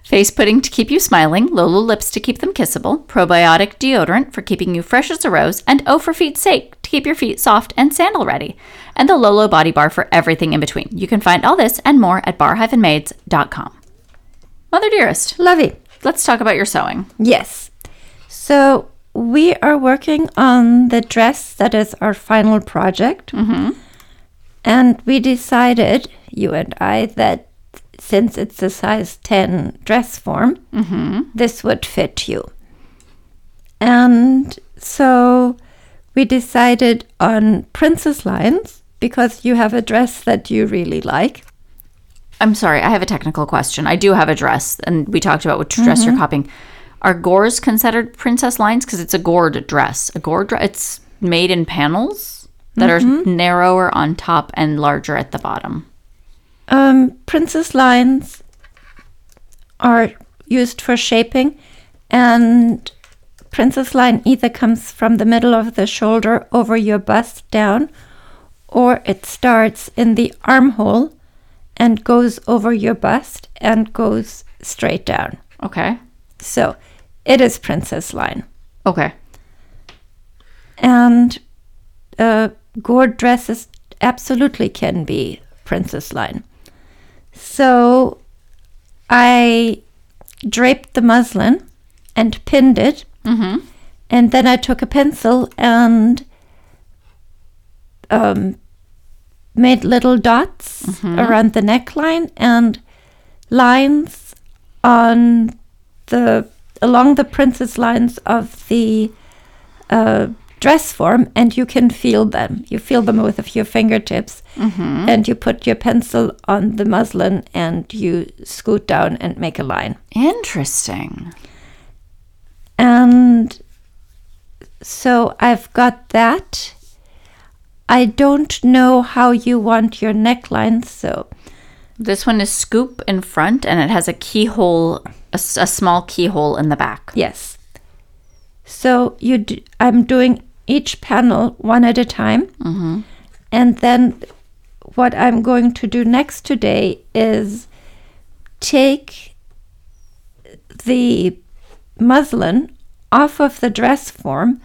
Face pudding to keep you smiling, Lolo lips to keep them kissable, probiotic deodorant for keeping you fresh as a rose, and O for feet's sake to keep your feet soft and sandal ready, and the Lolo body bar for everything in between. You can find all this and more at bar-maids.com. Mother dearest, Lovey. let's talk about your sewing. Yes. So we are working on the dress that is our final project. Mm-hmm. And we decided, you and I, that since it's a size 10 dress form, mm-hmm. this would fit you. And so we decided on princess lines because you have a dress that you really like. I'm sorry, I have a technical question. I do have a dress, and we talked about which dress you're copying. Are gores considered princess lines? Because it's a gored dress. A gored dress, it's made in panels that are narrower on top and larger at the bottom. Um, princess lines are used for shaping, and princess line either comes from the middle of the shoulder over your bust down, or it starts in the armhole and goes over your bust and goes straight down. Okay. So it is princess line. Okay. And uh, gored dresses absolutely can be princess line. So I draped the muslin and pinned it. Mm-hmm. And then I took a pencil and um, made little dots around the neckline and lines on the along the princess lines of the uh, dress form, and you can feel them. You feel them with your fingertips, and you put your pencil on the muslin and you scoot down and make a line. Interesting. And so I've got that. I don't know how you want your neckline, so This one is scoop in front, and it has a keyhole, a small keyhole in the back. yes. So you, d- I'm doing each panel one at a time, mm-hmm. and then what I'm going to do next today is take the muslin off of the dress form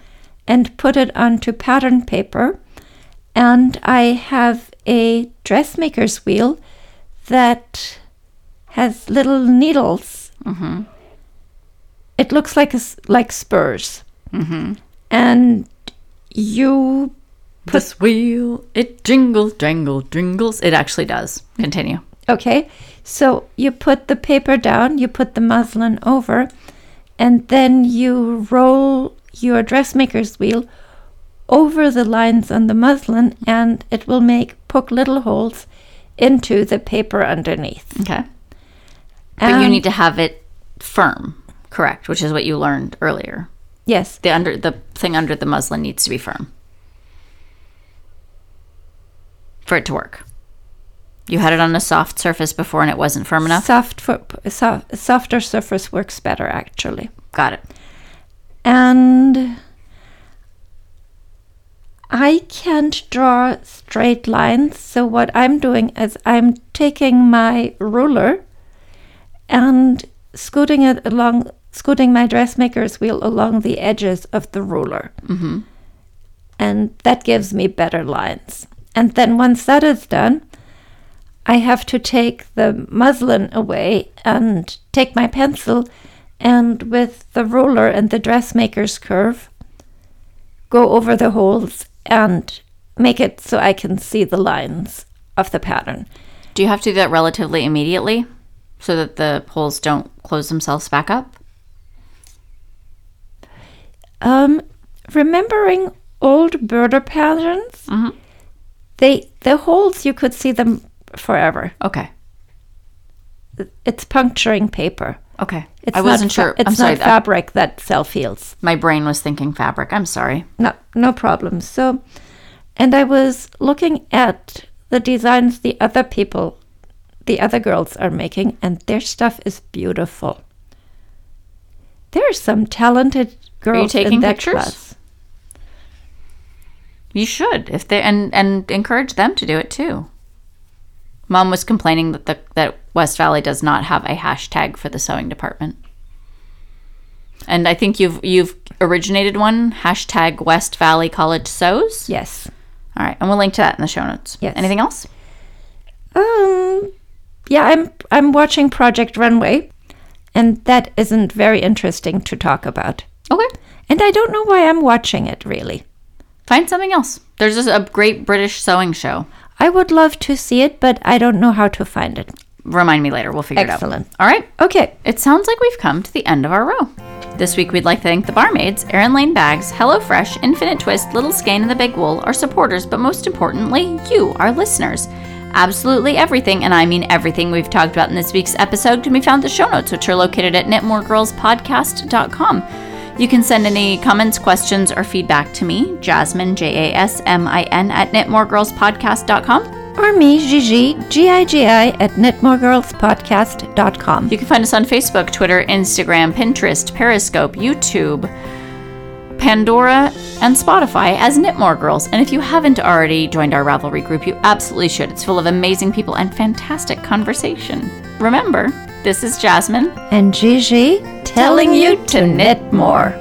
and put it onto pattern paper. And I have a dressmaker's wheel that has little needles. Mm-hmm. It looks like a like spurs, mm-hmm. and you put This wheel, it jingles, jangle, jingles. It actually does. Continue. Okay, so you put the paper down, you put the muslin over, and then you roll your dressmaker's wheel over the lines on the muslin, and it will make poke little holes into the paper underneath. Okay. But you need to have it firm, correct? Which is what you learned earlier. Yes, The under the thing under the muslin needs to be firm for it to work. You had it on a soft surface before and it wasn't firm enough. soft for soft, softer surface works better actually. Got it. and I can't draw straight lines. So what I'm doing is I'm taking my ruler and scooting it along, scooting my dressmaker's wheel along the edges of the ruler, mm-hmm. and that gives me better lines. And then once that is done, I have to take the muslin away and take my pencil and with the ruler and the dressmaker's curve, go over the holes and make it so I can see the lines of the pattern. Do you have to do that relatively immediately so that the holes don't close themselves back up? Um, remembering old Burda patterns, Mhm. they the holes you could see them forever. Okay. It's puncturing paper. Okay. It's I wasn't sure. It's I'm sorry. not fabric that self heals. my brain was thinking fabric. I'm sorry. No, no problem. So, and I was looking at the designs the other people, the other girls are making, and their stuff is beautiful. There are some talented girls taking in that pictures? class. You should if they and and encourage them to do it too. Mom was complaining that the that West Valley does not have a hashtag for the sewing department. And I think you've you've originated one hashtag West Valley College Sews. Yes. All right, and we'll link to that in the show notes. Yes. Anything else? Um. Yeah, I'm I'm watching Project Runway, and that isn't very interesting to talk about. Okay. And I don't know why I'm watching it, really. Find something else. There's a great British sewing show. I would love to see it, but I don't know how to find it. Remind me later. We'll figure Excellent. it out. All right. Okay. It sounds like we've come to the end of our row. This week, we'd like to thank the barmaids, Erin Lane Bags, HelloFresh, Infinite Twist, Little Skein, and the Big Wool, our supporters, but most importantly, you, our listeners. Absolutely everything, and I mean everything we've talked about in this week's episode, can be found in the show notes, which are located at knitmoregirlspodcast.com. You can send any comments, questions, or feedback to me, Jasmine, J A S M I N, at knitmoregirlspodcast.com. Or me, Gigi, G-I-G-I, at knitmoregirlspodcast.com. You can find us on Facebook, Twitter, Instagram, Pinterest, Periscope, YouTube, Pandora, and Spotify as Knitmore Girls. And if you haven't already joined our Ravelry group, you absolutely should. It's full of amazing people and fantastic conversation. Remember, this is Jasmine And Gigi, telling you to knit more.